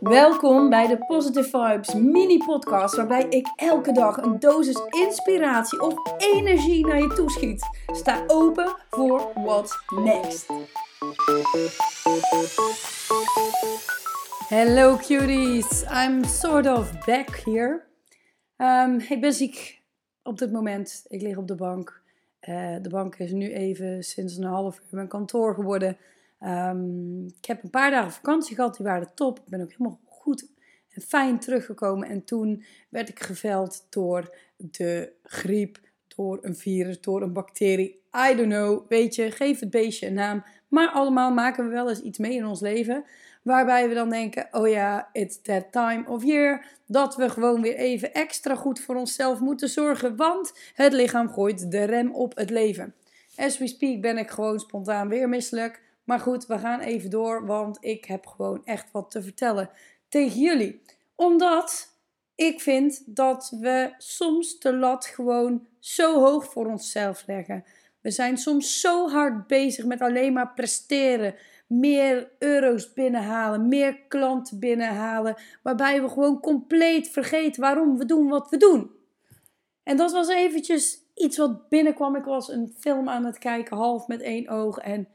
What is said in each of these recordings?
Welkom bij de Positive Vibes mini podcast waarbij ik elke dag een dosis inspiratie of energie naar je toeschiet. Sta open voor what's next. Hello cuties, I'm sort of back here. Um, ik ben ziek op dit moment. Ik lig op de bank. Uh, de bank is nu even sinds een half uur mijn kantoor geworden. Um, ik heb een paar dagen vakantie gehad, die waren top. Ik ben ook helemaal goed en fijn teruggekomen. En toen werd ik geveld door de griep, door een virus, door een bacterie. I don't know, weet je, geef het beestje een naam. Maar allemaal maken we wel eens iets mee in ons leven. Waarbij we dan denken, oh ja, it's that time of year. Dat we gewoon weer even extra goed voor onszelf moeten zorgen. Want het lichaam gooit de rem op het leven. As we speak ben ik gewoon spontaan weer misselijk. Maar goed, we gaan even door, want ik heb gewoon echt wat te vertellen tegen jullie. Omdat ik vind dat we soms de lat gewoon zo hoog voor onszelf leggen. We zijn soms zo hard bezig met alleen maar presteren, meer euro's binnenhalen, meer klanten binnenhalen, waarbij we gewoon compleet vergeten waarom we doen wat we doen. En dat was eventjes iets wat binnenkwam. Ik was een film aan het kijken, half met één oog en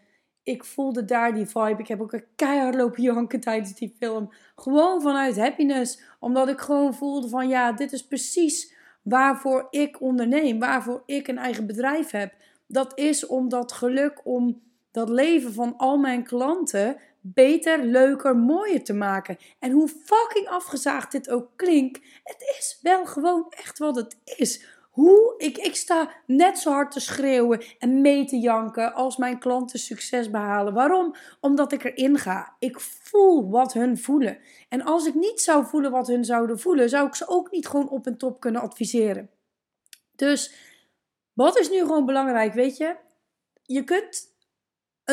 ik voelde daar die vibe. Ik heb ook een keihard lopen janken tijdens die film. Gewoon vanuit happiness. Omdat ik gewoon voelde van ja, dit is precies waarvoor ik onderneem. Waarvoor ik een eigen bedrijf heb. Dat is om dat geluk, om dat leven van al mijn klanten beter, leuker, mooier te maken. En hoe fucking afgezaagd dit ook klinkt, het is wel gewoon echt wat het is. Hoe ik, ik sta net zo hard te schreeuwen en mee te janken als mijn klanten succes behalen. Waarom? Omdat ik erin ga. Ik voel wat hun voelen. En als ik niet zou voelen wat hun zouden voelen, zou ik ze ook niet gewoon op en top kunnen adviseren. Dus wat is nu gewoon belangrijk, weet je? Je kunt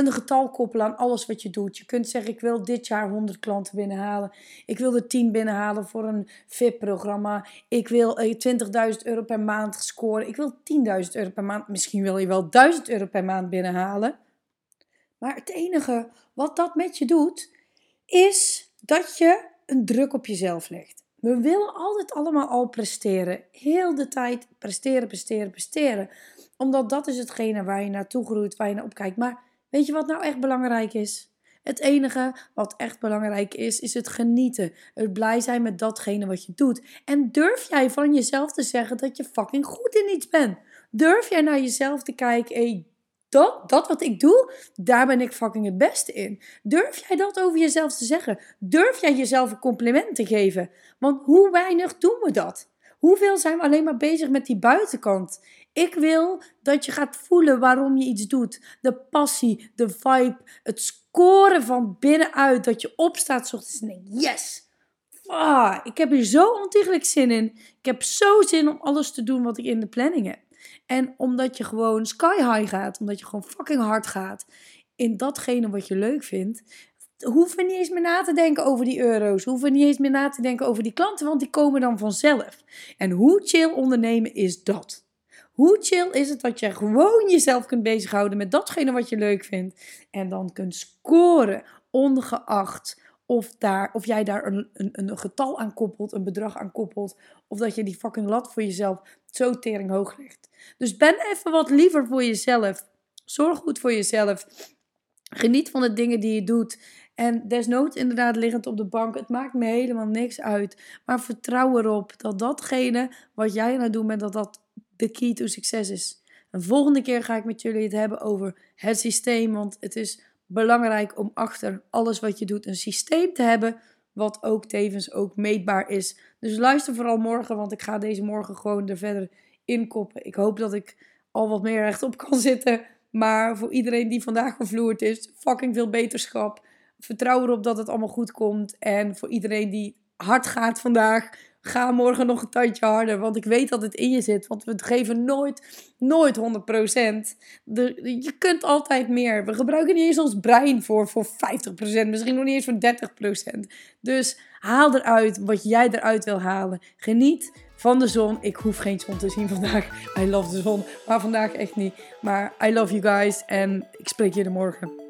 een getal koppelen aan alles wat je doet. Je kunt zeggen: Ik wil dit jaar 100 klanten binnenhalen. Ik wil er 10 binnenhalen voor een VIP-programma. Ik wil 20.000 eh, euro per maand scoren. Ik wil 10.000 euro per maand. Misschien wil je wel 1000 euro per maand binnenhalen. Maar het enige wat dat met je doet, is dat je een druk op jezelf legt. We willen altijd allemaal al presteren. Heel de tijd presteren, presteren, presteren. Omdat dat is hetgene waar je naartoe groeit, waar je naar opkijkt. Maar Weet je wat nou echt belangrijk is? Het enige wat echt belangrijk is, is het genieten. Het blij zijn met datgene wat je doet. En durf jij van jezelf te zeggen dat je fucking goed in iets bent? Durf jij naar jezelf te kijken, hey, dat, dat wat ik doe, daar ben ik fucking het beste in. Durf jij dat over jezelf te zeggen? Durf jij jezelf een compliment te geven? Want hoe weinig doen we dat? Hoeveel zijn we alleen maar bezig met die buitenkant? Ik wil dat je gaat voelen waarom je iets doet. De passie, de vibe, het scoren van binnenuit. Dat je opstaat ochtends en denkt, yes! Ah, ik heb hier zo ontiegelijk zin in. Ik heb zo zin om alles te doen wat ik in de planning heb. En omdat je gewoon sky high gaat, omdat je gewoon fucking hard gaat in datgene wat je leuk vindt, hoeven niet eens meer na te denken over die euro's. Hoeven niet eens meer na te denken over die klanten, want die komen dan vanzelf. En hoe chill ondernemen is dat? Hoe chill is het dat je gewoon jezelf kunt bezighouden met datgene wat je leuk vindt. En dan kunt scoren, ongeacht of, daar, of jij daar een, een, een getal aan koppelt, een bedrag aan koppelt. Of dat je die fucking lat voor jezelf zo tering hoog legt. Dus ben even wat liever voor jezelf. Zorg goed voor jezelf. Geniet van de dingen die je doet. En desnoods inderdaad liggend op de bank. Het maakt me helemaal niks uit. Maar vertrouw erop dat datgene wat jij aan het doen bent, dat dat de key to succes is. Een volgende keer ga ik met jullie het hebben over het systeem. Want het is belangrijk om achter alles wat je doet een systeem te hebben. Wat ook tevens ook meetbaar is. Dus luister vooral morgen, want ik ga deze morgen gewoon er verder in koppen. Ik hoop dat ik al wat meer rechtop kan zitten. Maar voor iedereen die vandaag gevloerd is, fucking veel beterschap. Vertrouw erop dat het allemaal goed komt. En voor iedereen die hard gaat vandaag, ga morgen nog een tandje harder. Want ik weet dat het in je zit. Want we geven nooit, nooit 100%. De, je kunt altijd meer. We gebruiken niet eens ons brein voor, voor 50%. Misschien nog niet eens voor 30%. Dus haal eruit wat jij eruit wil halen. Geniet van de zon. Ik hoef geen zon te zien vandaag. I love de zon. Maar vandaag echt niet. Maar I love you guys. En ik spreek je er morgen.